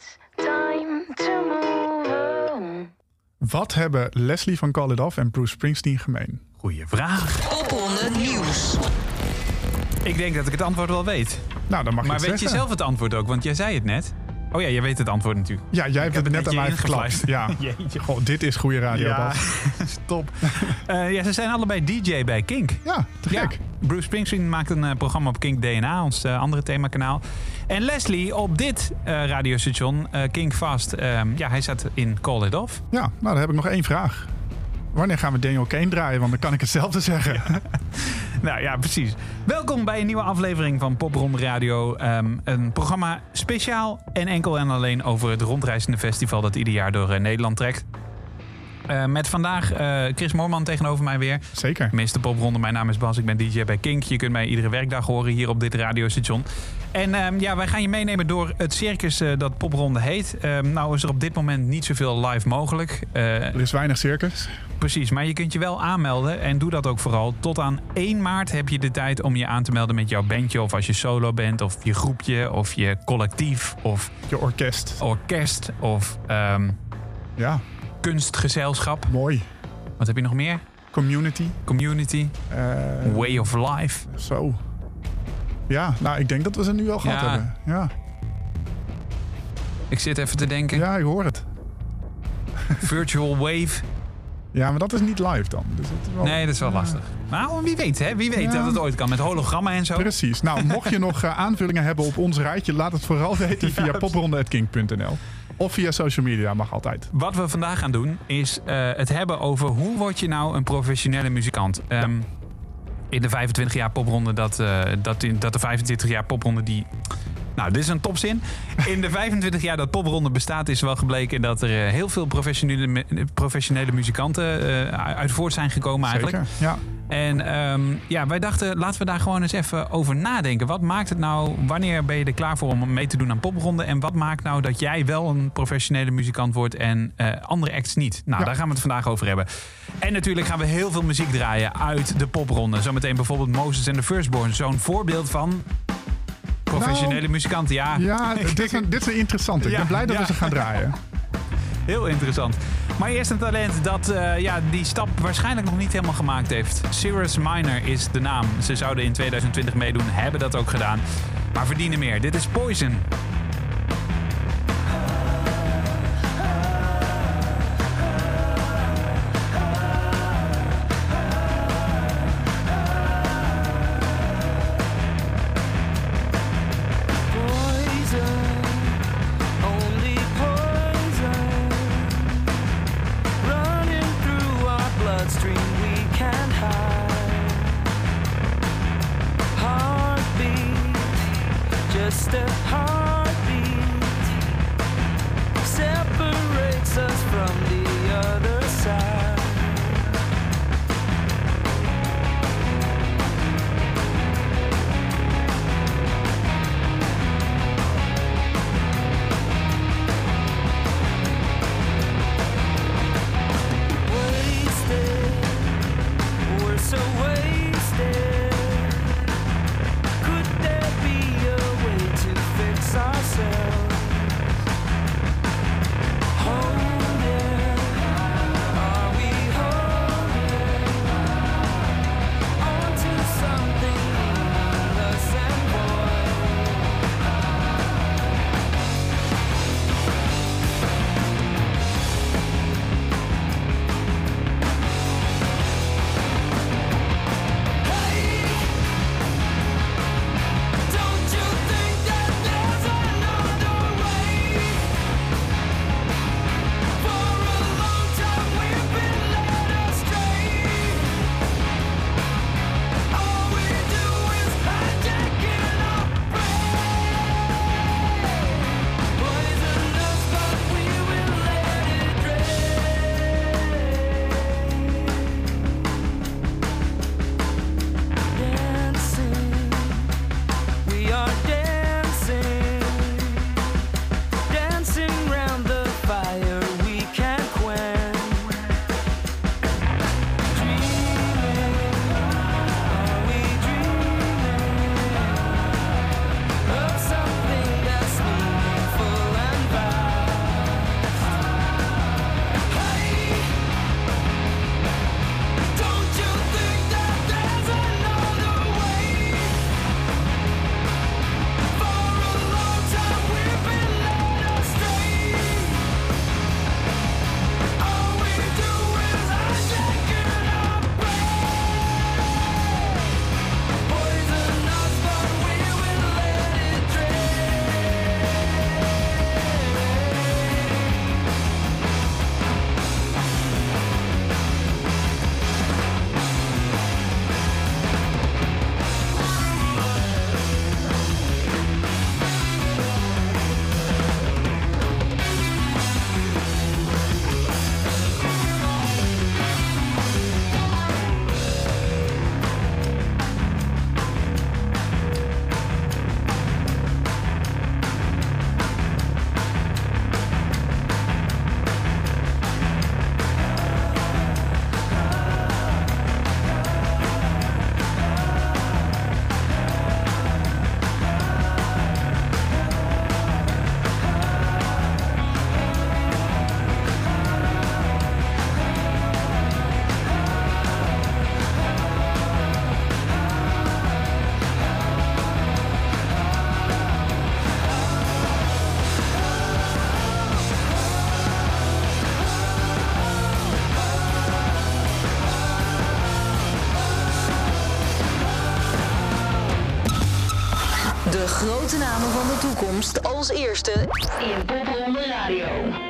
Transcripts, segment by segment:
it's time to move on. Wat hebben Leslie van Call It Off en Bruce Springsteen gemeen? Goeie vraag. Popronde Nieuws. Ik denk dat ik het antwoord wel weet. Nou, dan mag Maar je het weet je zelf het antwoord ook? Want jij zei het net. Oh ja, je weet het antwoord natuurlijk. Ja, jij hebt heb het net aan mij verklapt. Ja. Jeetje. Goh, dit is goede radio, Ja, stop. Eh, ja, ze zijn allebei DJ bij Kink. Ja, te gek. Bruce Springsteen maakt een eh, programma op Kink DNA, ons eh, andere themakanaal. En Leslie op dit radiostation, Kink Fast, ehm, ja, hij zat in Call It Off. Ja, nou, dan heb ik nog één vraag. Wanneer gaan we Daniel Kane draaien? Want dan kan ik hetzelfde zeggen. Nou ja, precies. Welkom bij een nieuwe aflevering van Popronde Radio. Ehm, een programma speciaal en enkel en alleen over het rondreizende festival dat ieder jaar door eh, Nederland trekt. Eh, met vandaag eh, Chris Moorman tegenover mij weer. Zeker. Meeste Popronde, mijn naam is Bas, ik ben DJ bij Kink. Je kunt mij iedere werkdag horen hier op dit radiostation. En ehm, ja, wij gaan je meenemen door het circus eh, dat Popronde heet. Ehm, nou is er op dit moment niet zoveel live mogelijk. Er is weinig circus. Precies, maar je kunt je wel aanmelden en doe dat ook vooral. Tot aan 1 maart heb je de tijd om je aan te melden met jouw bandje. Of als je solo bent, of je groepje, of je collectief, of Je orkest. orkest, of ehm, Ja, kunstgezelschap. mooi. Wat heb je nog meer? Community. Community, Eh, way of life. Zo. Ja, nou, ik denk dat we ze nu al gehad Ja. hebben. Ja. Ik zit even te denken. ja, ik hoor het. Virtual wave. Ja, maar dat is niet live dan. Dus het is wel- Nee, dat is wel lastig. Nou, wie weet, hè? Wie weet Ja. dat het ooit kan met hologrammen en zo. Precies. Nou, mocht je nog eh, aanvullingen hebben op ons rijtje, laat het vooral weten via popronde.king.nl. Of via social media, mag altijd. Wat we vandaag gaan doen is eh, het hebben over hoe word je nou een professionele muzikant. Ehm, In de 25 jaar popronde dat, eh, dat, in, dat de 25 jaar popronde die... Nou, dit is een topzin. In de 25 jaar dat popronde bestaat is wel gebleken dat er eh, heel veel professionele, mu- professionele muzikanten eh, uit voort zijn gekomen eigenlijk. Zeker. Ja. En ehm, ja, wij dachten, laten we daar gewoon eens even over nadenken. Wat maakt het nou, wanneer ben je er klaar voor om mee te doen aan popronde? En wat maakt nou dat jij wel een professionele muzikant wordt en eh, andere acts niet? Nou, Ja. daar gaan we het vandaag over hebben. En natuurlijk gaan we heel veel muziek draaien uit de popronde. Zometeen bijvoorbeeld Moses and the Firstborn. Zo'n voorbeeld van professionele Nou, muzikanten. Ja, Ja, dit is, een, dit interessante. Ik ben blij dat ja. we ze gaan draaien. heel interessant. Maar eerst een talent dat eh, ja, die stap waarschijnlijk nog niet helemaal gemaakt heeft. Cirrus Minor is de naam. Ze zouden in 2020 meedoen, hebben dat ook gedaan. Maar verdienen meer. Dit is. Poison, heartbeat separates us from the toekomst als eerste in Popronde Radio.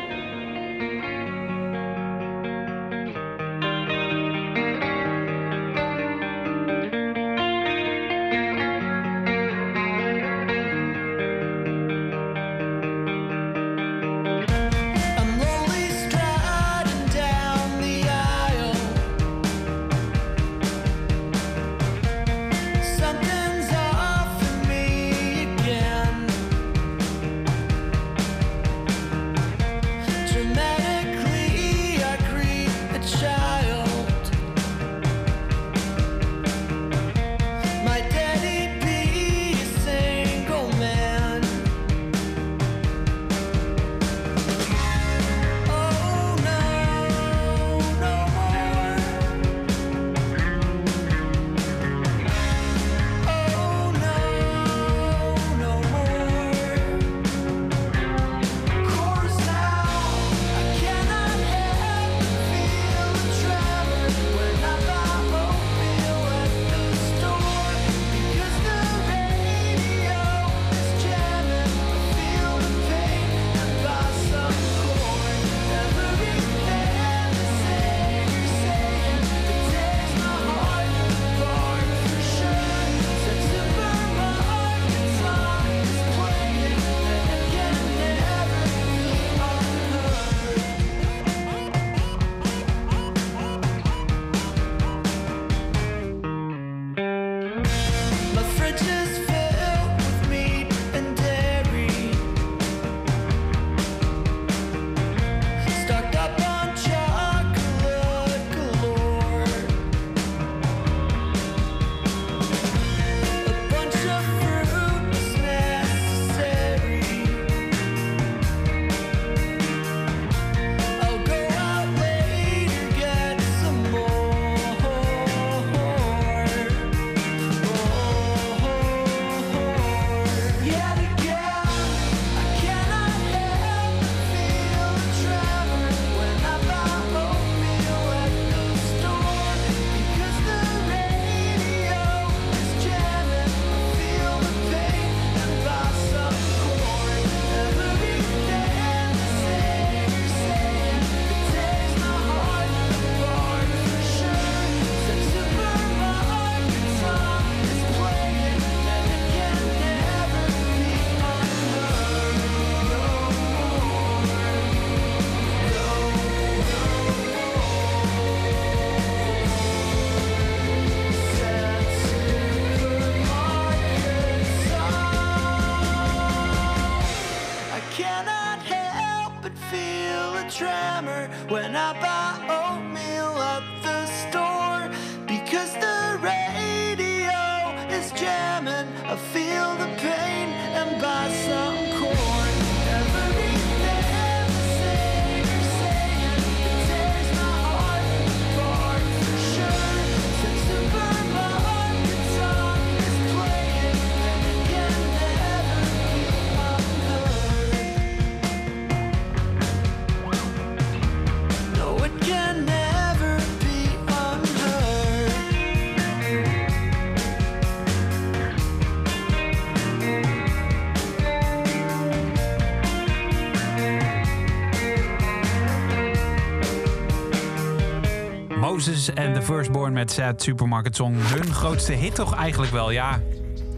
Moses en The Firstborn met Sad Supermarket Song. Hun grootste hit toch eigenlijk wel? Ja,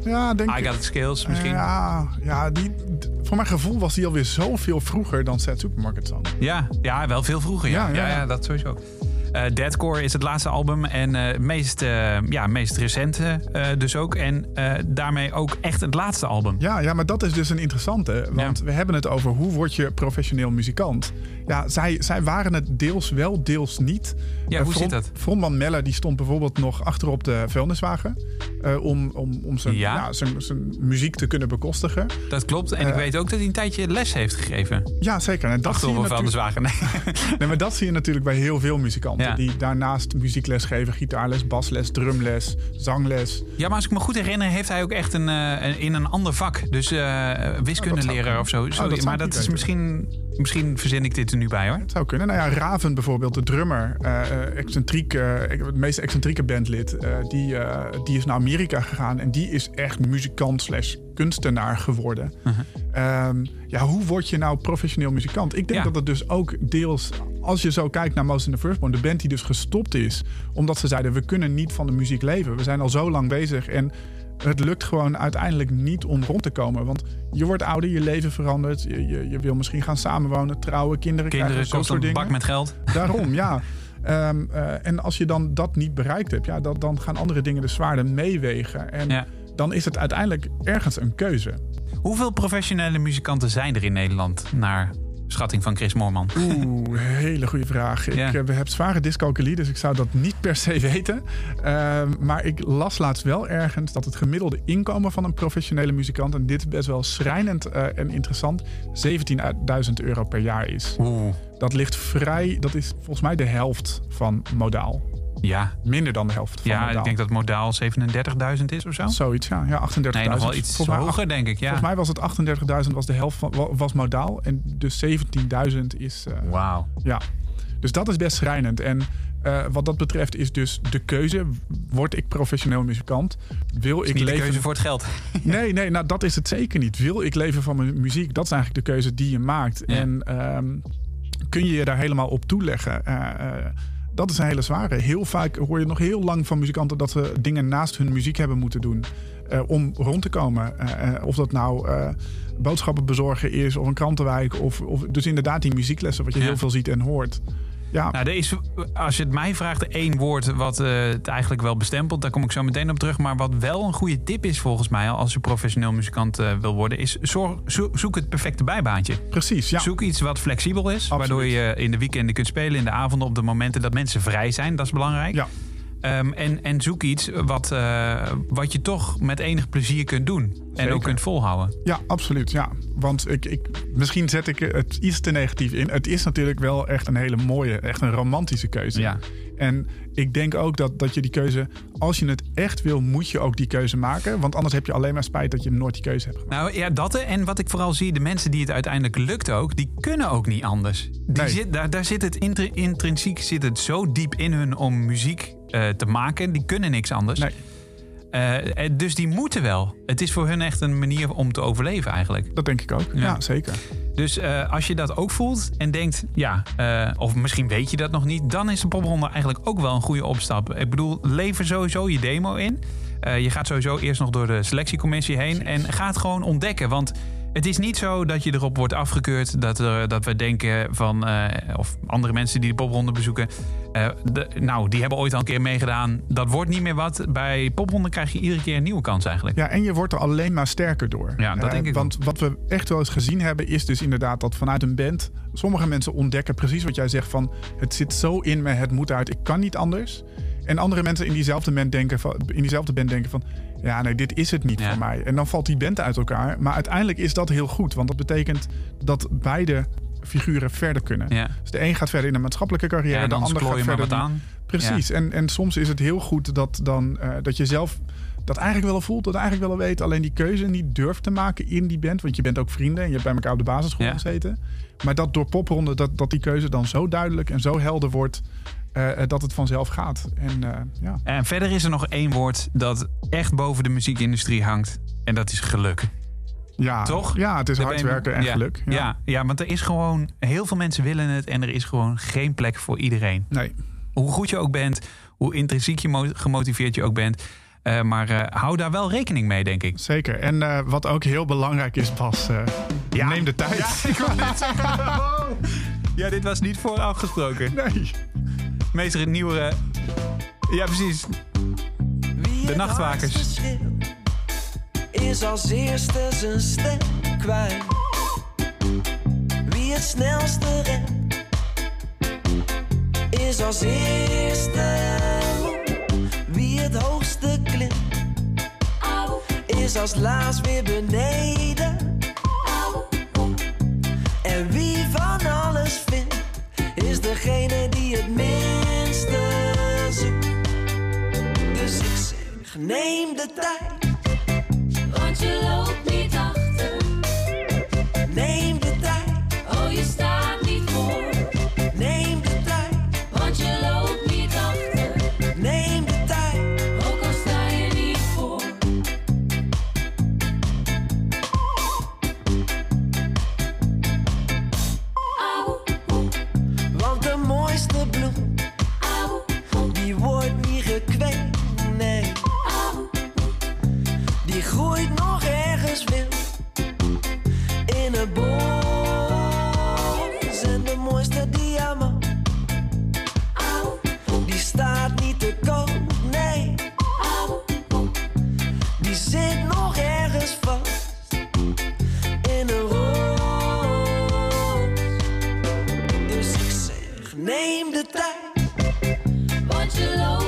Ja, denk I ik. Got The Skills misschien. Ja, ja die, voor mijn gevoel was die alweer zoveel vroeger dan Sad Supermarket Song. Ja, ja, wel veel vroeger. Ja, ja, ja, ja, ja. dat sowieso. Eh Deadcore is het laatste album en eh meest, eh, ja, meest recente dus ook. En daarmee ook echt het laatste album. Ja, ja, maar dat is dus een interessante. Want we hebben het over hoe word je professioneel muzikant. Ja, zij, zij waren het deels wel, deels niet. Ja, hoe front- zit dat? Frontman Melle die stond bijvoorbeeld nog achterop de vuilniswagen. om om, om zijn, Ja. ja. zijn, zijn muziek te kunnen bekostigen. Dat klopt. En ik weet ook dat hij een tijdje les heeft gegeven. Ja, zeker. En dat, Achterop een vuilniswagen. Nee. nee, maar dat zie je natuurlijk bij heel veel muzikanten. Ja. Die daarnaast muziekles geven. Gitaarles, basles, drumles, zangles. Ja, maar als ik me goed herinner, heeft hij ook echt een, eh, in een ander vak. Dus eh wiskundeleraar of zo. Oh, dat maar dat is misschien, misschien verzin ik dit er nu bij hoor. Het zou kunnen. Nou ja, Raven bijvoorbeeld, de drummer, excentriek, eh, het meest excentrieke bandlid, die, die is naar Amerika gegaan en die is echt muzikant slash kunstenaar geworden. Ehm, ja, hoe word je nou professioneel muzikant? Ik denk Ja. dat het dus ook deels, als je zo kijkt naar Most in the Firstborn, de band die dus gestopt is, omdat ze zeiden, we kunnen niet van de muziek leven. We zijn al zo lang bezig en het lukt gewoon uiteindelijk niet om rond te komen. Want je wordt ouder, je leven verandert. Je, je, je wil misschien gaan samenwonen, trouwen, kinderen, Kinderen krijgen. kost dat soort een bak met geld. Daarom, ja. Ehm, eh, en als je dan dat niet bereikt hebt, ja, dat, dan gaan andere dingen de zwaarder meewegen. En Ja. dan is het uiteindelijk ergens een keuze. Hoeveel professionele muzikanten zijn er in Nederland? Naar schatting van Chris Moorman. Oeh, hele goede vraag. Ik eh, heb zware dyscalculie, dus ik zou dat niet per se weten. Ehm, maar ik las laatst wel ergens dat het gemiddelde inkomen van een professionele muzikant, en dit is best wel schrijnend eh, en interessant, 17.000 euro per jaar is. Oeh. Dat ligt vrij, dat is volgens mij de helft van modaal. Ja, Minder dan de helft van ja modaal. ik denk dat modaal 37.000 is of zo. Zoiets, ja. ja 38.000. Nee, nog wel iets Volgens hoger, denk ik. Ja. Volgens mij was het 38.000 was de helft van, wa- was modaal. En dus 17.000 is... eh, Wauw. Ja. Dus dat is best schrijnend. En eh, wat dat betreft is dus de keuze. Word ik professioneel muzikant? Wil ik Niet de leven... keuze voor het geld. Nee, nee, nou dat is het zeker niet. Wil ik leven van mijn muziek? Dat is eigenlijk de keuze die je maakt. Ja. En ehm, kun je je daar helemaal op toeleggen? Eh, dat is een hele zware. Heel vaak hoor je nog heel lang van muzikanten dat ze dingen naast hun muziek hebben moeten doen. eh, om rond te komen. Eh, eh, of dat nou eh, boodschappen bezorgen is, of een krantenwijk. Of, of dus inderdaad die muzieklessen, wat je Ja. heel veel ziet en hoort. Ja, Nou, er is, als je het mij vraagt, één woord wat eh, het eigenlijk wel bestempelt. Daar kom ik zo meteen op terug. Maar wat wel een goede tip is volgens mij, als je professioneel muzikant eh, wil worden, is zorg, zo- zoek het perfecte bijbaantje. precies. Ja. Zoek iets wat flexibel is, Absoluut. waardoor je in de weekenden kunt spelen, in de avonden, op de momenten dat mensen vrij zijn. Dat is belangrijk. Ja. Ehm, en, en zoek iets wat, eh, wat je toch met enig plezier kunt doen. En ook kunt volhouden. Ja, absoluut. Ja. Want ik, ik, misschien zet ik het iets te negatief in. Het is natuurlijk wel echt een hele mooie, echt een romantische keuze. Ja. En ik denk ook dat, dat je die keuze, als je het echt wil, moet je ook die keuze maken. Want anders heb je alleen maar spijt dat je nooit die keuze hebt gemaakt. Nou ja, dat en wat ik vooral zie, de mensen die het uiteindelijk lukt ook, die kunnen ook niet anders. Die Nee. zit, daar, daar zit het intri- intrinsiek zit het zo diep in hun om muziek eh, te maken. Die kunnen niks anders. Nee, Eh, dus die moeten wel. Het is voor hun echt een manier om te overleven eigenlijk. dat denk ik ook. Ja. Ja, zeker. Dus eh, als je dat ook voelt en denkt, ja, of misschien weet je dat nog niet, dan is de popronde eigenlijk ook wel een goede opstap. Ik bedoel, lever sowieso je demo in. Je gaat sowieso eerst nog door de selectiecommissie heen en ga het gewoon ontdekken. Want het is niet zo dat je erop wordt afgekeurd dat, er, dat we denken van, eh, of andere mensen die de popronde bezoeken, eh, de- nou, die hebben ooit al een keer meegedaan. Dat wordt niet meer wat. Bij popronde krijg je iedere keer een nieuwe kans eigenlijk. Ja, en je wordt er alleen maar sterker door. Ja, dat Eh, denk ik Want wat we echt wel eens gezien hebben, is dus inderdaad dat vanuit een band... sommige mensen ontdekken precies wat jij zegt van... het zit zo in me, het moet uit, ik kan niet anders. En andere mensen in diezelfde band denken van, in diezelfde band denken van ja, nee, dit is het niet Ja. voor mij. En dan valt die band uit elkaar. Maar uiteindelijk is dat heel goed, want dat betekent dat beide figuren verder kunnen. Ja. Dus de een gaat verder in een maatschappelijke carrière, Ja, en de ander gaat verder wat in- aan. Precies. En, en soms is het heel goed dat, dan, eh, dat je zelf dat eigenlijk wel voelt, dat eigenlijk wel weet, alleen die keuze niet durft te maken in die band. Want je bent ook vrienden en je hebt bij elkaar op de basisschool gezeten. Maar dat door popronde, dat, dat die keuze dan zo duidelijk en zo helder wordt, eh, eh, dat het vanzelf gaat. En eh, ja, En verder is er nog één woord dat echt boven de muziekindustrie hangt. En dat is geluk. ja, Toch? Ja, het is Daar hard je- werken en ja, geluk. Ja. Ja, want er is gewoon... Heel veel mensen willen het en er is gewoon geen plek voor iedereen. Nee, Hoe goed je ook bent, hoe intrinsiek je mo- gemotiveerd je ook bent. maar hou daar wel rekening mee, denk ik. zeker. En wat ook heel belangrijk is, Bas, eh, neem de tijd. Ja, dit was niet voor afgesproken. Nee. Meester het nieuwe... Ja, precies. De nachtwakers. Is als eerste zijn stem kwijt. Wie het snelste rent. Is als eerste. Wie het hoogste klimt. Is als laatst weer beneden. Neem de tijd, Want je loopt niet achter, neem de tijd, oh je staat want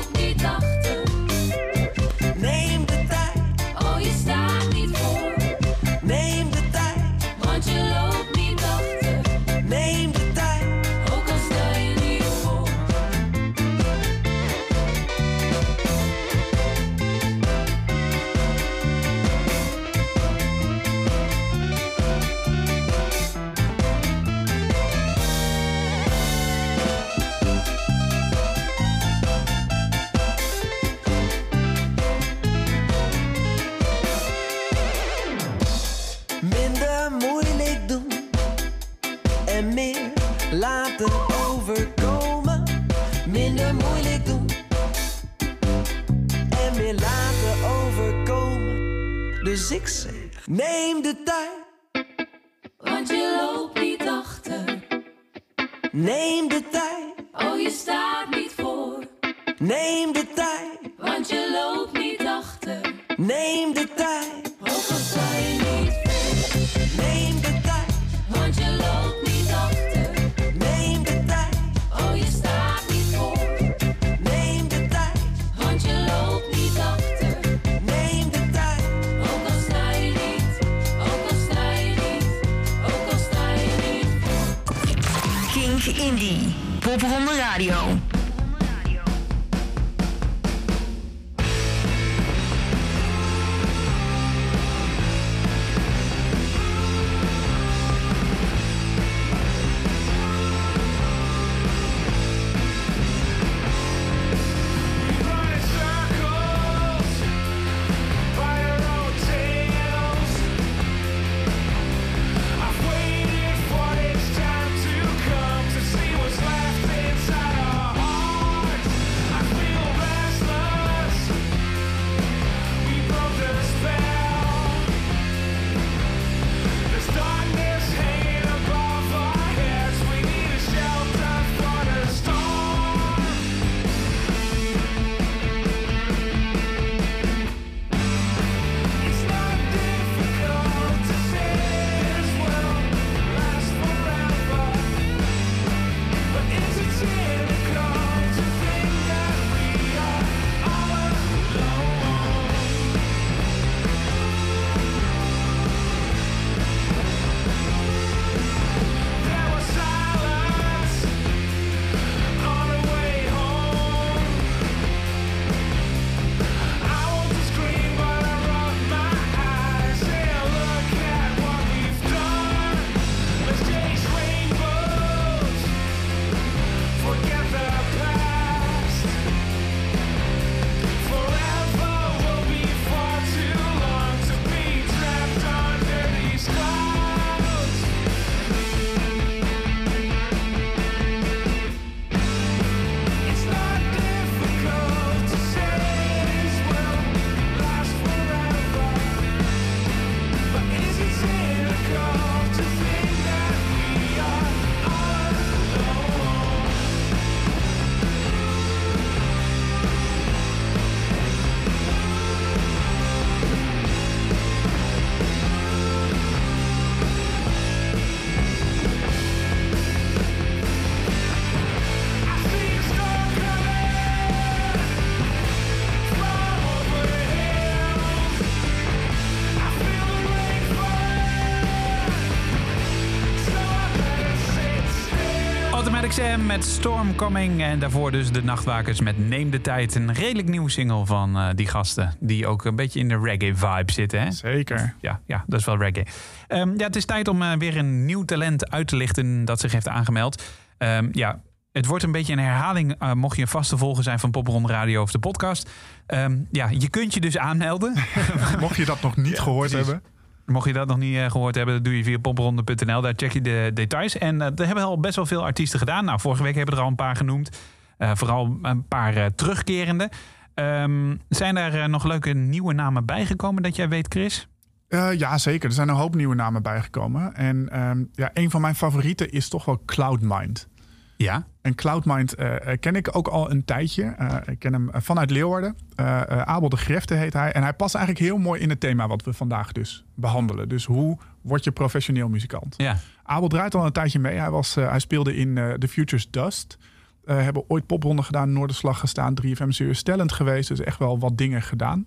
Met Storm Coming. En daarvoor dus de Nachtwakers met Neem de Tijd. Een redelijk nieuwe single van eh, die gasten. Die ook een beetje in de reggae-vibe zitten. Hè? Zeker. Ja, ja, dat is wel reggae. Ehm, ja, het is tijd om eh, weer een nieuw talent uit te lichten dat zich heeft aangemeld. Ehm, ja, het wordt een beetje een herhaling, eh, mocht je een vaste volger zijn van Popronde Radio of de podcast. Ehm, ja, je kunt je dus aanmelden. Mocht je dat nog niet gehoord precies. hebben. Mocht je dat nog niet eh, gehoord hebben, dat doe je via popronde.nl. Daar check je de details. En eh er hebben al best wel veel artiesten gedaan. Nou, vorige week hebben we er al een paar genoemd. Eh, vooral een paar terugkerende. Ehm, zijn eh, nog leuke nieuwe namen bijgekomen dat jij weet, Chris? Eh, ja, zeker. Er zijn een hoop nieuwe namen bijgekomen. En ehm, ja, een van mijn favorieten is toch wel Cloudmind. Ja. En Cloudmind eh, eh, ken ik ook al een tijdje. Eh, ik ken hem vanuit Leeuwarden. Eh, Abel de Grefte heet hij. En hij past eigenlijk heel mooi in het thema wat we vandaag dus behandelen. Dus hoe word je professioneel muzikant? Ja. Abel draait al een tijdje mee. Hij, was, hij speelde in The Future's Dust. Hebben ooit popronde gedaan, Noorderslag gestaan, 3FM Serious Talent geweest. Dus echt wel wat dingen gedaan.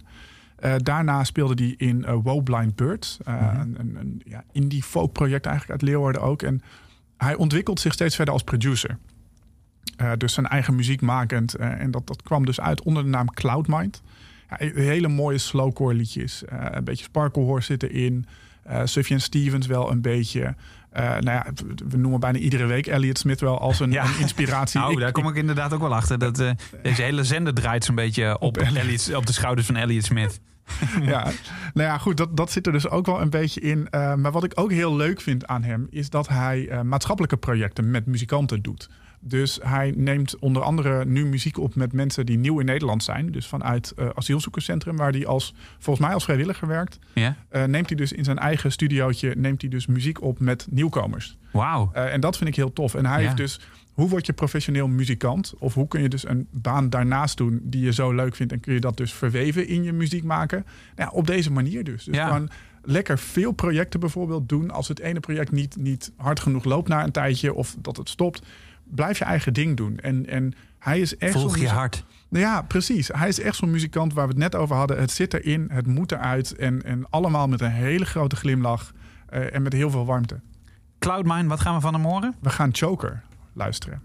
Daarna speelde hij in uh, Woe Blind Bird. Een, een, een ja, indie folk project eigenlijk uit Leeuwarden ook. En hij ontwikkelt zich steeds verder als producer. Eh, dus zijn eigen muziek makend. eh, en dat, dat kwam dus uit onder de naam Cloudmind. Ja, hele mooie slowcore liedjes. Eh, een beetje sparklehoor zit erin. Eh Sufjan Stevens wel een beetje. Nou ja, we noemen bijna iedere week Elliot Smith wel als een, Ja. een inspiratie. Nou, Ik- daar kom ik inderdaad ook wel achter. Dat deze hele zender draait zo'n beetje op, Op. Elliot- op de schouders van Elliot Smith. ja, nou ja, goed, dat, dat zit er dus ook wel een beetje in. Eh, maar wat ik ook heel leuk vind aan hem, is dat hij eh, maatschappelijke projecten met muzikanten doet. Dus hij neemt onder andere nu muziek op met mensen die nieuw in Nederland zijn. Dus vanuit eh asielzoekerscentrum, waar hij als, volgens mij als vrijwilliger werkt. Ja? neemt hij dus in zijn eigen studiootje neemt hij dus muziek op met nieuwkomers. Wauw. En dat vind ik heel tof. En hij Ja. heeft dus, hoe word je professioneel muzikant? Of hoe kun je dus een baan daarnaast doen die je zo leuk vindt? En kun je dat dus verweven in je muziek maken? Nou, ja, op deze manier dus. Dus Ja. gewoon lekker veel projecten bijvoorbeeld doen. Als het ene project niet, niet hard genoeg loopt na een tijdje of dat het stopt, blijf je eigen ding doen. En, en hij is echt Volg je hart. nou ja, precies. Hij is echt zo'n muzikant waar we het net over hadden. Het zit erin, het moet eruit. En, en allemaal met een hele grote glimlach eh, en met heel veel warmte. Cloudmine, wat gaan we van hem horen? We gaan Choker luisteren.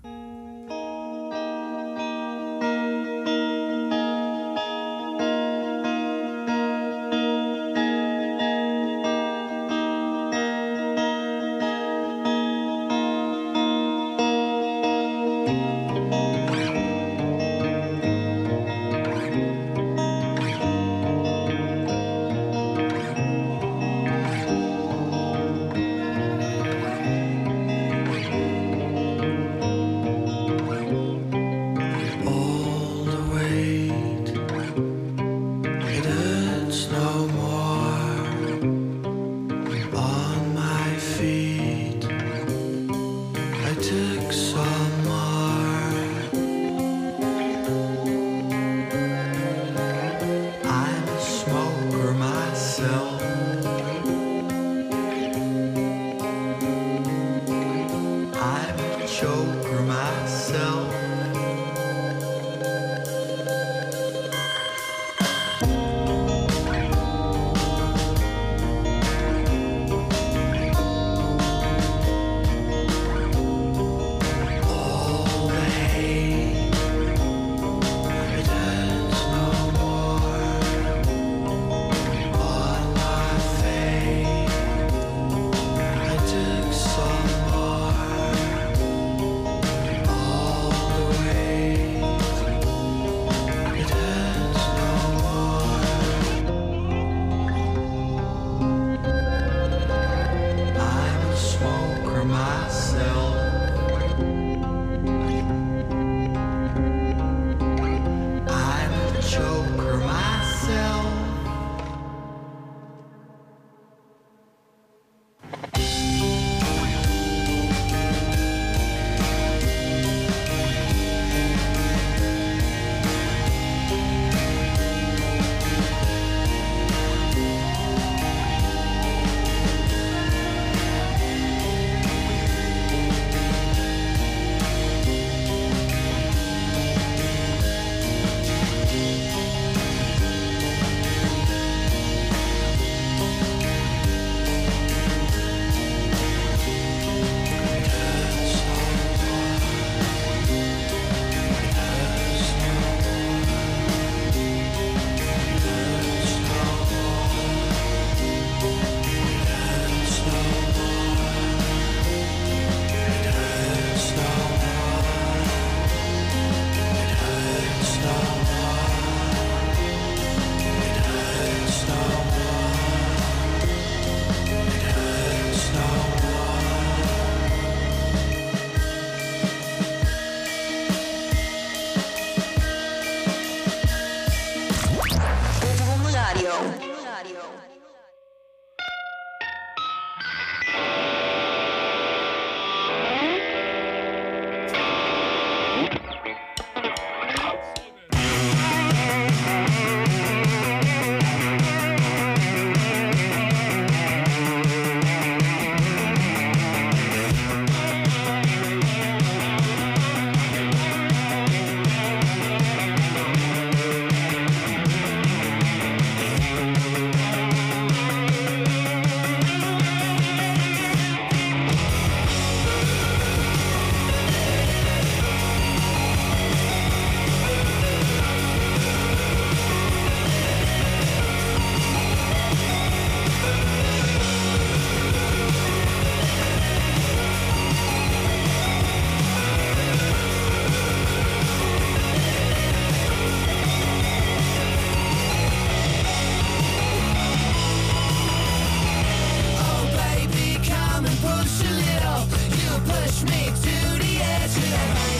Me to the edge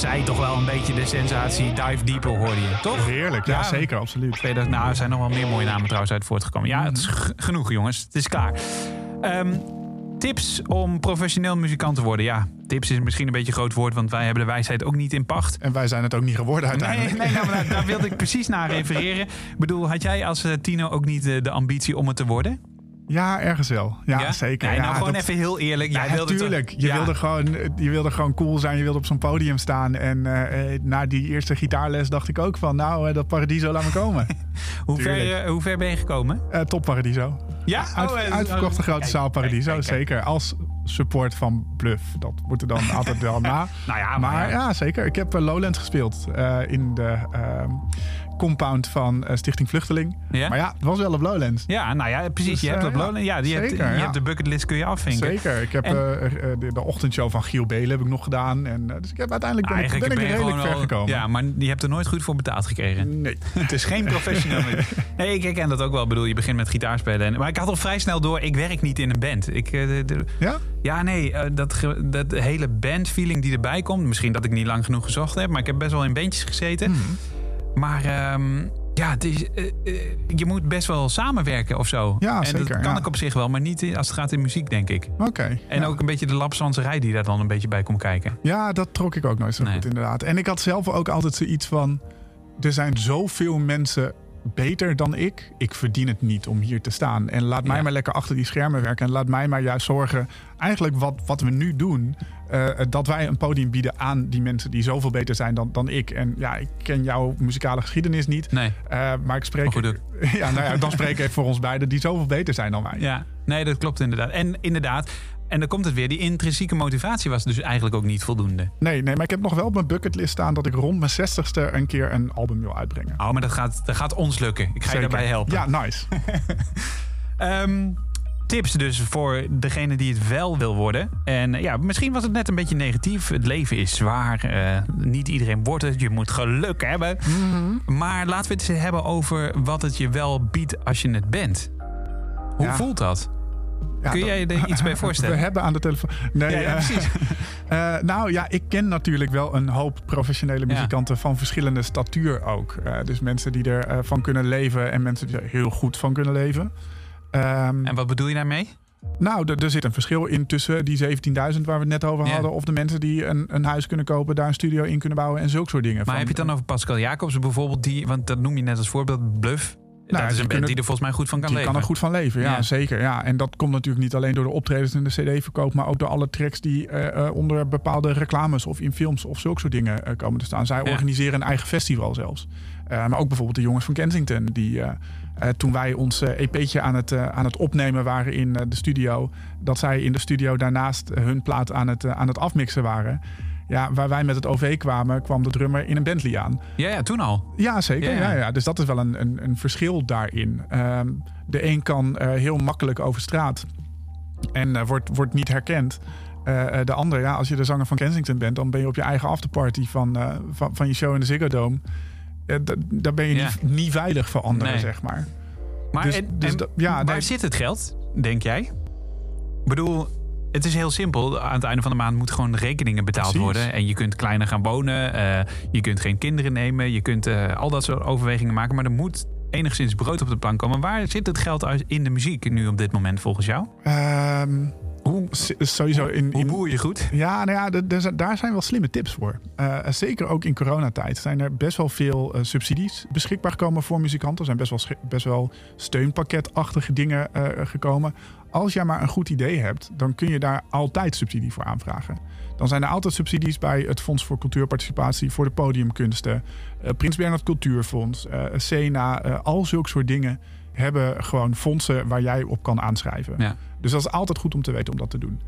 zij toch wel een beetje de sensatie. Dive Deeper hoorde je, toch? Heerlijk, ja, zeker, absoluut. 2000, nou, er zijn nog wel meer mooie namen trouwens uit voortgekomen. Ja, het is g- genoeg jongens. Het is klaar. Ehm, tips om professioneel muzikant te worden. Ja, tips is misschien een beetje een groot woord, want wij hebben de wijsheid ook niet in pacht. En wij zijn het ook niet geworden Nee, uiteindelijk. nee nou, maar daar, daar wilde ik precies naar refereren. Ik bedoel, had jij als eh, Tino ook niet eh, de ambitie om het te worden? Ja, ergens wel. Ja, zeker. Nee, ja, nou, gewoon dat- even heel eerlijk. Jij Ja, wilde toch- natuurlijk. Je, Ja. wilde gewoon, je wilde gewoon cool zijn. Je wilde op zo'n podium staan. En eh, eh, na die eerste gitaarles dacht ik ook van... nou, eh, dat Paradiso laat me komen. hoe, ver, tuurlijk. hoe ver ben je gekomen? Top Paradiso. Ja, Uit, Oh, uitverkochte grote kijk, zaal Paradiso, kijk, kijk, kijk. zeker. Als support van Bluff. Dat moet er dan altijd wel na. Nou ja, maar, Maar ja, zeker. Ik heb Lowlands gespeeld in de ehm, compound van eh, Stichting Vluchteling. Ja? Maar ja, het was wel op Lowlands. Ja, nou ja, precies. Dus, je hebt eh, op ja, Lowland, ja, die hebt, zeker, je ja. hebt de bucketlist kun je afvinken. Zeker. Ik heb En- eh, de, de ochtendshow van Giel Belen heb ik nog gedaan. En, dus ik heb uiteindelijk ben, ik- ben ik ben je redelijk ver gekomen. Ja, maar je hebt er nooit goed voor betaald gekregen. Nee. Het is geen professioneel. nee, ik herken dat ook wel. Ik bedoel, je begint met gitaarspelen. En, maar ik had al vrij snel door, ik werk niet in een band. Ik, de- de- Ja? ja, nee, dat, dat hele bandfeeling die erbij komt. Misschien dat ik niet lang genoeg gezocht heb, maar ik heb best wel in bandjes gezeten. Mhm. Maar ehm, ja, het is, eh, eh, je moet best wel samenwerken of zo. Ja, en zeker, dat kan ja. ik op zich wel, maar niet als het gaat in muziek, denk ik. Oké. En ja. ook een beetje de lapswanserij die daar dan een beetje bij komt kijken. Ja, dat trok ik ook nooit zo Nee. goed, inderdaad. En ik had zelf ook altijd zoiets van... er zijn zoveel mensen beter dan ik. Ik verdien het niet om hier te staan. En laat mij Ja. maar lekker achter die schermen werken. En laat mij maar juist zorgen... eigenlijk wat, wat we nu doen... eh, dat wij een podium bieden aan die mensen... die zoveel beter zijn dan, dan ik. En ja, ik ken jouw muzikale geschiedenis niet. Nee. eh, maar ik spreek... Maar goed ja, nou ja, dan spreek ik even voor ons beiden... die zoveel beter zijn dan wij. Ja, nee, dat klopt inderdaad. En inderdaad, en dan komt het weer, die intrinsieke motivatie was dus eigenlijk ook niet voldoende. Nee, nee, maar ik heb nog wel op mijn bucketlist staan... dat ik rond mijn zestigste een keer een album wil uitbrengen. Oh, maar dat gaat, dat gaat ons lukken. Ik ga je daarbij helpen. Ja, nice. Ehm, tips dus voor degene die het wel wil worden. En eh, ja, misschien was het net een beetje negatief. Het leven is zwaar. eh, niet iedereen wordt het. Je moet geluk hebben. Mhm. Maar laten we het eens hebben over wat het je wel biedt als je het bent. Hoe Ja. voelt dat? Ja, Kun jij je er iets bij voorstellen? We hebben aan de telefoon. Nee, Ja, ja, eh, precies. eh, nou ja, ik ken natuurlijk wel een hoop professionele Ja. muzikanten van verschillende statuur ook. Eh, dus mensen die ervan van van kunnen leven en mensen die er heel goed van kunnen leven. Ehm, En wat bedoel je daarmee? nou, er- zit een verschil in tussen die 17.000 waar we het net over hadden. Of de mensen die een, een huis kunnen kopen, daar een studio in kunnen bouwen en zulke soort dingen. Maar Van- heb je het dan over Pascal Jacobs bijvoorbeeld? Die, want dat noem je net als voorbeeld Bluff. dat is die een band kunnen- die er volgens mij goed van kan die leven. kan er goed van leven, ja, Ja. zeker. Ja. En dat komt natuurlijk niet alleen door de optredens en de cd-verkoop... maar ook door alle tracks die eh, eh, onder bepaalde reclames of in films... of zulke soort dingen eh, komen te staan. Zij Ja. organiseren een eigen festival zelfs. Maar ook bijvoorbeeld de jongens van Kensington... die eh, toen wij ons eh, EP'tje aan het, eh, aan het opnemen waren in de studio... dat zij in de studio daarnaast hun plaat aan het, aan het afmixen waren... Ja, waar wij met het OV kwamen, kwam de drummer in een Bentley aan. Ja, ja, toen al. Ja, zeker. Ja. Ja. Ja, Dus dat is wel een, een, een verschil daarin. Ehm, de een kan heel makkelijk over straat en wordt, wordt niet herkend. De ander, ja, als je de zanger van Kensington bent, dan ben je op je eigen afterparty van, van, van je show in de Ziggo Dome. Daar ben je Ja. niet, niet veilig voor anderen, Nee. zeg maar. Maar Dus- en, dus en ja, waar nee. zit het geld, denk jij? Ik bedoel, het is heel simpel. Aan het einde van de maand moeten gewoon de rekeningen betaald Precies. worden. En je kunt kleiner gaan wonen. eh, je kunt geen kinderen nemen. Je kunt eh, al dat soort overwegingen maken. Maar er moet enigszins brood op de plank komen. Waar zit het geld uit in de muziek nu op dit moment volgens jou? Ehm, Hoe, sowieso in, hoe in, boer je goed? Ja, nou ja, daar zijn wel slimme tips voor. Eh, zeker ook in coronatijd zijn er best wel veel eh, subsidies beschikbaar gekomen voor muzikanten. Er zijn best wel, best wel steunpakketachtige dingen eh, gekomen. Als jij maar een goed idee hebt, dan kun je daar altijd subsidie voor aanvragen. Dan zijn er altijd subsidies bij het Fonds voor Cultuurparticipatie, voor de podiumkunsten, eh, Prins Bernhard Cultuurfonds, eh Sena, eh, al zulke soort dingen hebben gewoon fondsen waar jij op kan aanschrijven. Ja. Dus dat is altijd goed om te weten om dat te doen.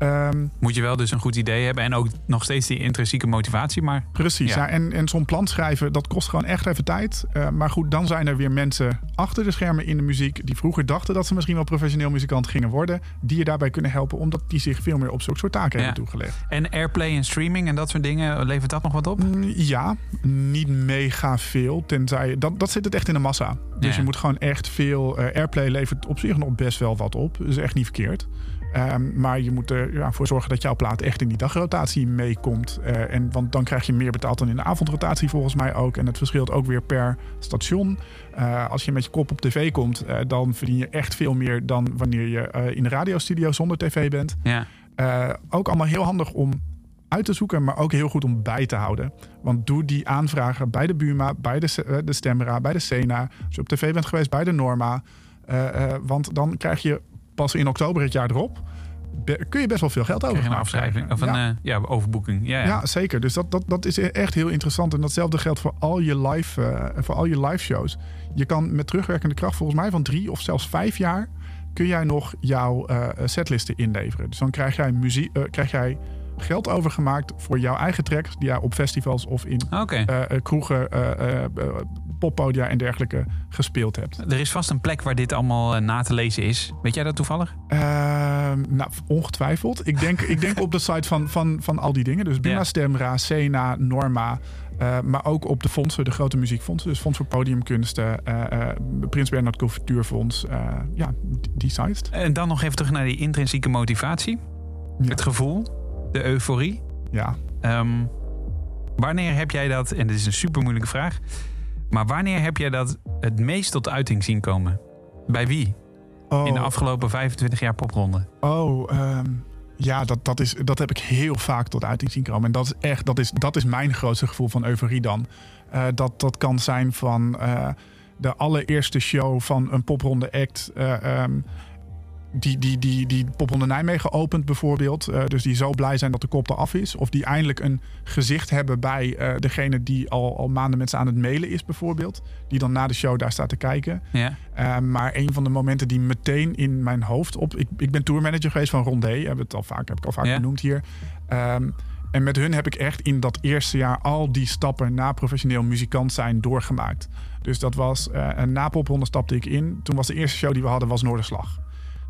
Ehm, Moet je wel dus een goed idee hebben. En ook nog steeds die intrinsieke motivatie. Maar Precies, Ja. ja. en, en zo'n plan schrijven, dat kost gewoon echt even tijd. Eh, maar goed, dan zijn er weer mensen achter de schermen in de muziek... die vroeger dachten dat ze misschien wel professioneel muzikant gingen worden... die je daarbij kunnen helpen, omdat die zich veel meer op zulke soort taken Ja. hebben toegelegd. en airplay en streaming en dat soort dingen, levert dat nog wat op? Mm, Ja, niet mega veel, tenzij... Dat, dat zit het echt in de massa. Dus Ja. je moet gewoon echt veel... eh, Airplay levert op zich nog best wel wat op. Dat is echt niet verkeerd. Ehm, maar je moet er ja, voor zorgen dat jouw plaat echt in die dagrotatie meekomt. Eh, en, want dan krijg je meer betaald dan in de avondrotatie volgens mij ook. En het verschilt ook weer per station. Eh, als je met je kop op tv komt, eh, dan verdien je echt veel meer dan wanneer je in de radiostudio zonder tv bent. Ja. Ook allemaal heel handig om uit te zoeken, maar ook heel goed om bij te houden. Want doe die aanvragen bij de Buma, bij de, de Stemra, bij de Sena. Als je op tv bent geweest, bij de Norma. Want dan krijg je pas in oktober het jaar erop... kun je best wel veel geld over je een afschrijving of een ja. eh, ja, overboeking. Ja, ja. Ja, zeker. Dus dat, dat, dat is echt heel interessant. En datzelfde geldt voor al je live, eh, voor al je live shows. Je kan met terugwerkende kracht, volgens mij van drie of zelfs vijf jaar, kun jij nog jouw eh, setlisten inleveren. Dus dan krijg jij, muziek, krijg jij geld overgemaakt voor jouw eigen tracks die jij op festivals of in eh, kroegen, poppodia en dergelijke gespeeld hebt. Er is vast een plek waar dit allemaal eh, na te lezen is. Weet jij dat toevallig? Ehm, nou, ongetwijfeld. Ik denk, ik denk op de site van, van, van al die dingen. Dus Ja. Stemra, Sena, Norma. eh, maar ook op de fondsen, de grote muziekfondsen. Dus Fonds voor Podiumkunsten, eh, eh, Prins Bernhard Cultuurfonds. ja, die, sites. En dan nog even terug naar die intrinsieke motivatie. Ja. Het gevoel, de euforie. Ja. Ehm, wanneer heb jij dat, en dit is een super moeilijke vraag, maar wanneer heb jij dat het meest tot uiting zien komen? Bij wie? Oh, In de afgelopen 25 jaar popronde. oh ehm, ja, dat, dat, is, dat heb ik heel vaak tot uiting zien komen. En dat is echt, dat is, dat is mijn grootste gevoel van euforie dan. Eh, dat, dat kan zijn van eh, de allereerste show van een popronde act. eh, ehm, die, die, die, die popronde Nijmegen opent bijvoorbeeld. Eh, dus die zo blij zijn dat de kop eraf is. Of die eindelijk een gezicht hebben bij eh, degene die al, al maanden met ze aan het mailen is bijvoorbeeld. Die dan na de show daar staat te kijken. Ja. Uh, maar een van de momenten die meteen in mijn hoofd op. Ik, ik ben tourmanager geweest van Rondé. Heb het al vaak, heb ik al vaak Ja. benoemd hier. Um, en met hun heb ik echt in dat eerste jaar al die stappen na professioneel muzikant zijn doorgemaakt. Dus dat was een na popronde stapte ik in. Toen was de eerste show die we hadden was Noorderslag.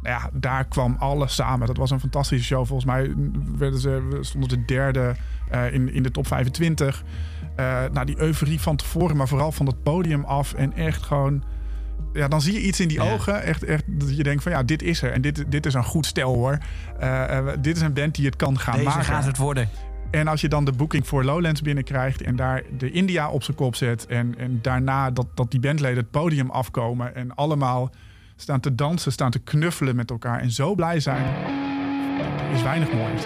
Nou ja, daar kwam alles samen. Dat was een fantastische show. Volgens mij werden ze, stonden de derde uh, in, in de top 25. Uh, nou, die euforie van tevoren, maar vooral van het podium af. En echt gewoon ja, dan zie je iets in die Ja. ogen. Echt, echt dat je denkt van ja, dit is er. En dit, dit is een goed stel hoor. Eh, eh, dit is een band die het kan gaan Deze maken. gaat het worden. En als je dan de boeking voor Lowlands binnenkrijgt en daar de India op zijn kop zet. En, en daarna dat, dat die bandleden het podium afkomen en allemaal staan te dansen, staan te knuffelen met elkaar en zo blij zijn. Is weinig moois.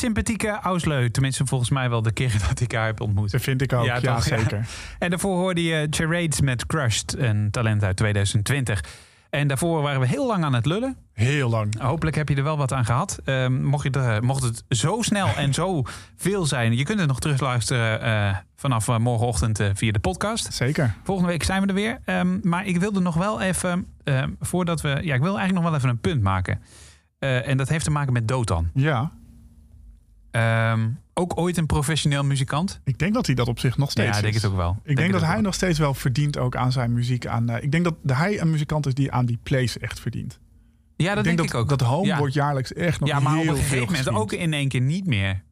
Sympathieke Ausleu. Tenminste, volgens mij wel de keren dat ik haar heb ontmoet. Dat vind ik ook, ja, toch? zeker. En daarvoor hoorde je Charades met Crushed, een talent uit 2020. En daarvoor waren we heel lang aan het lullen. Heel lang. Hopelijk heb je er wel wat aan gehad. Ehm, mocht, je er, mocht het zo snel en zo veel zijn, je kunt het nog terugluisteren eh, vanaf eh, morgenochtend eh, via de podcast. Zeker. Volgende week zijn we er weer. Ehm, maar ik wilde nog wel even, ehm, voordat we. Ja, ik wil eigenlijk nog wel even een punt maken. Eh, en dat heeft te maken met Dotan. Ja, Ehm, ook ooit een professioneel muzikant. ik denk dat hij dat op zich nog steeds ja, ik denk het ook wel. Ik denk, dat hij wel. nog steeds wel verdient ook aan zijn muziek. Aan, eh, ik denk dat hij een muzikant is die aan die plays echt verdient. Ja, dat ik denk, ik ook. dat Home ja. wordt jaarlijks echt nog ja, maar heel op een veel gegeven moment ook in één keer niet meer.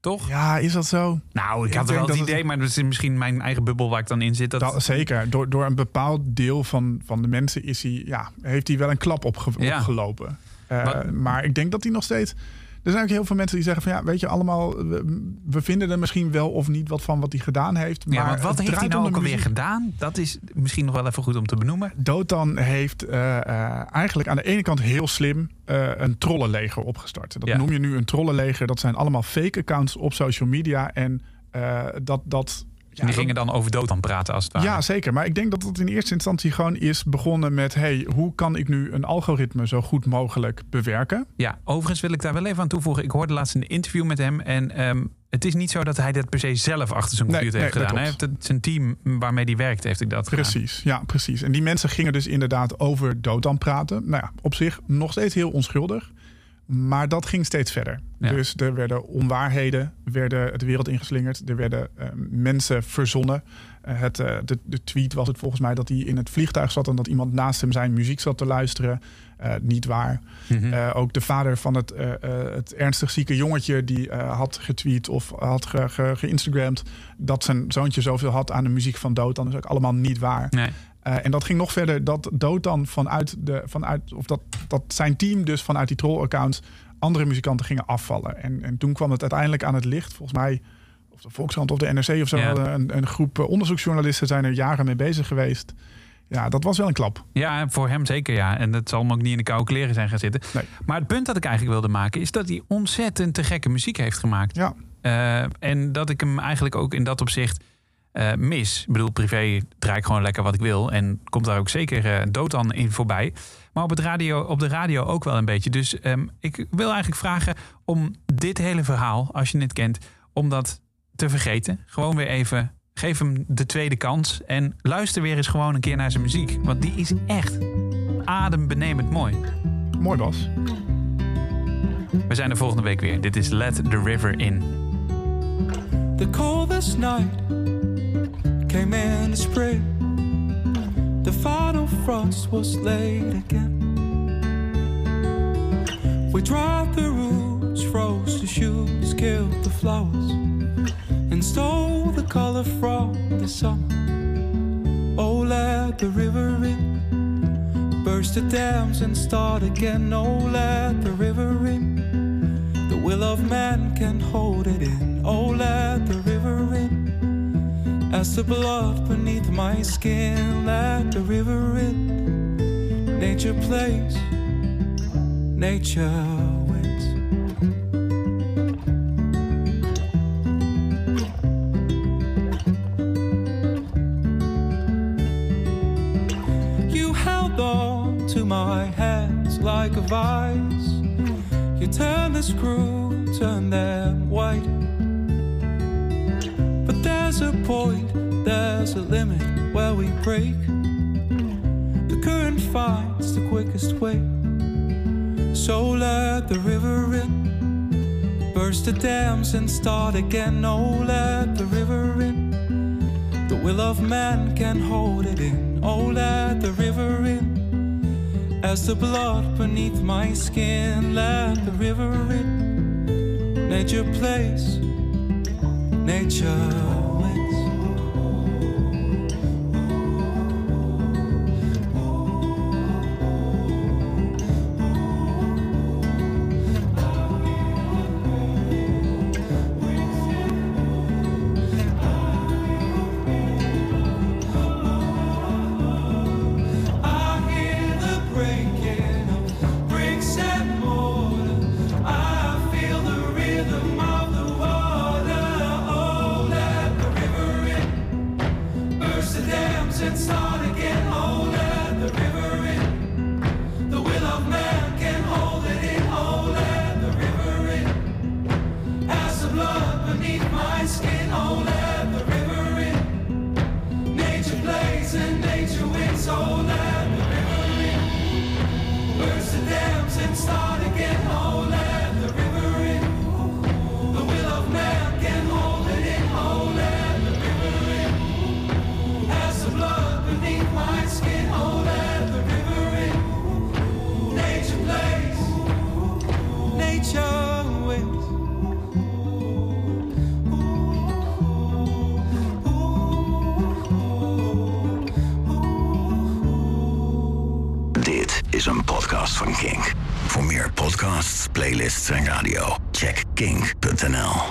Toch? Ja, is dat zo? Nou, ik Ik had wel het idee, maar dat is misschien mijn eigen bubbel waar ik dan in zit. Dat, Dat, zeker. Door, door een bepaald deel van, van de mensen is hij, ja, heeft hij wel een klap opge Ja. opgelopen. Eh, maar ik denk dat hij nog steeds... Er zijn ook heel veel mensen die zeggen van ja, weet je allemaal, we, we vinden er misschien wel of niet wat van wat hij gedaan heeft. Maar ja, want wat heeft hij nou ook alweer muziek. gedaan? Dat is misschien nog wel even goed om te benoemen. Dotan heeft eh, eh, eigenlijk aan de ene kant heel slim eh, een trollenleger opgestart. Dat Ja. noem je nu een trollenleger. Dat zijn allemaal fake accounts op social media. En dat... dat ja, En die gingen dan over Dotan praten als het ware. Ja, zeker. Maar ik denk dat het in eerste instantie gewoon is begonnen met... hey, hoe kan ik nu een algoritme zo goed mogelijk bewerken? Ja, overigens wil ik daar wel even aan toevoegen. Ik hoorde laatst een interview met hem. En ehm, het is niet zo dat hij dat per se zelf achter zijn Nee, computer heeft nee, gedaan. Hij heeft het, zijn team waarmee hij werkt, heeft ik dat gedaan. Precies, ja, precies. En die mensen gingen dus inderdaad over Dotan praten. Nou ja, op zich nog steeds heel onschuldig. Maar dat ging steeds verder. Ja. Dus er werden onwaarheden werden de wereld ingeslingerd. Er werden eh, mensen verzonnen. Eh, het, eh, de, de tweet was het volgens mij dat hij in het vliegtuig zat... en dat iemand naast hem zijn muziek zat te luisteren. Niet waar. Mhm. Ook de vader van het, het ernstig zieke jongetje... die had getweet of had ge, ge, geïnstagramd... dat zijn zoontje zoveel had aan de muziek van Dotan. Dat is ook allemaal niet waar. Nee. Eh, en dat ging nog verder dat Dotan vanuit de vanuit of dat, dat zijn team dus vanuit die troll-accounts andere muzikanten gingen afvallen. En, en toen kwam het uiteindelijk aan het licht. Volgens mij of de Volkskrant of de NRC of zo. Een, een groep eh, onderzoeksjournalisten zijn er jaren mee bezig geweest. Ja, dat was wel een klap. Ja, voor hem zeker ja. En dat zal hem ook niet in de koude kleren zijn gaan zitten. Nee. Maar het punt dat ik eigenlijk wilde maken... is dat hij ontzettend te gekke muziek heeft gemaakt. Ja, Eh, en dat ik hem eigenlijk ook in dat opzicht eh, mis. Ik bedoel, privé draai ik gewoon lekker wat ik wil. En komt daar ook zeker eh Dotan in voorbij. Maar op, het radio, op de radio ook wel een beetje. Dus ehm, ik wil eigenlijk vragen om dit hele verhaal, als je het kent... om dat te vergeten. Gewoon weer even, geef hem de tweede kans. En luister weer eens gewoon een keer naar zijn muziek. Want die is echt adembenemend mooi. mooi Bas. We zijn er volgende week weer. Dit is Let the River In. The coldest night came in the spring. The final frost was laid again. We dried the roots, froze the shoots, killed the flowers, and stole the color from the summer. Oh, let the river in, burst the dams and start again. Oh, let the river in. The will of man can hold it in. Oh, let the river in. The blood beneath my skin, let the river in. Nature plays, nature wins. You held on to my hands like a vice. You turn the screw, turn them white. There's a point, there's a limit where we break. The current finds the quickest way. So let the river in, burst the dams and start again. Oh, let the river in. The will of man can hold it in. Oh, let the river in. as the blood beneath my skin. Let the river in. Nature plays, nature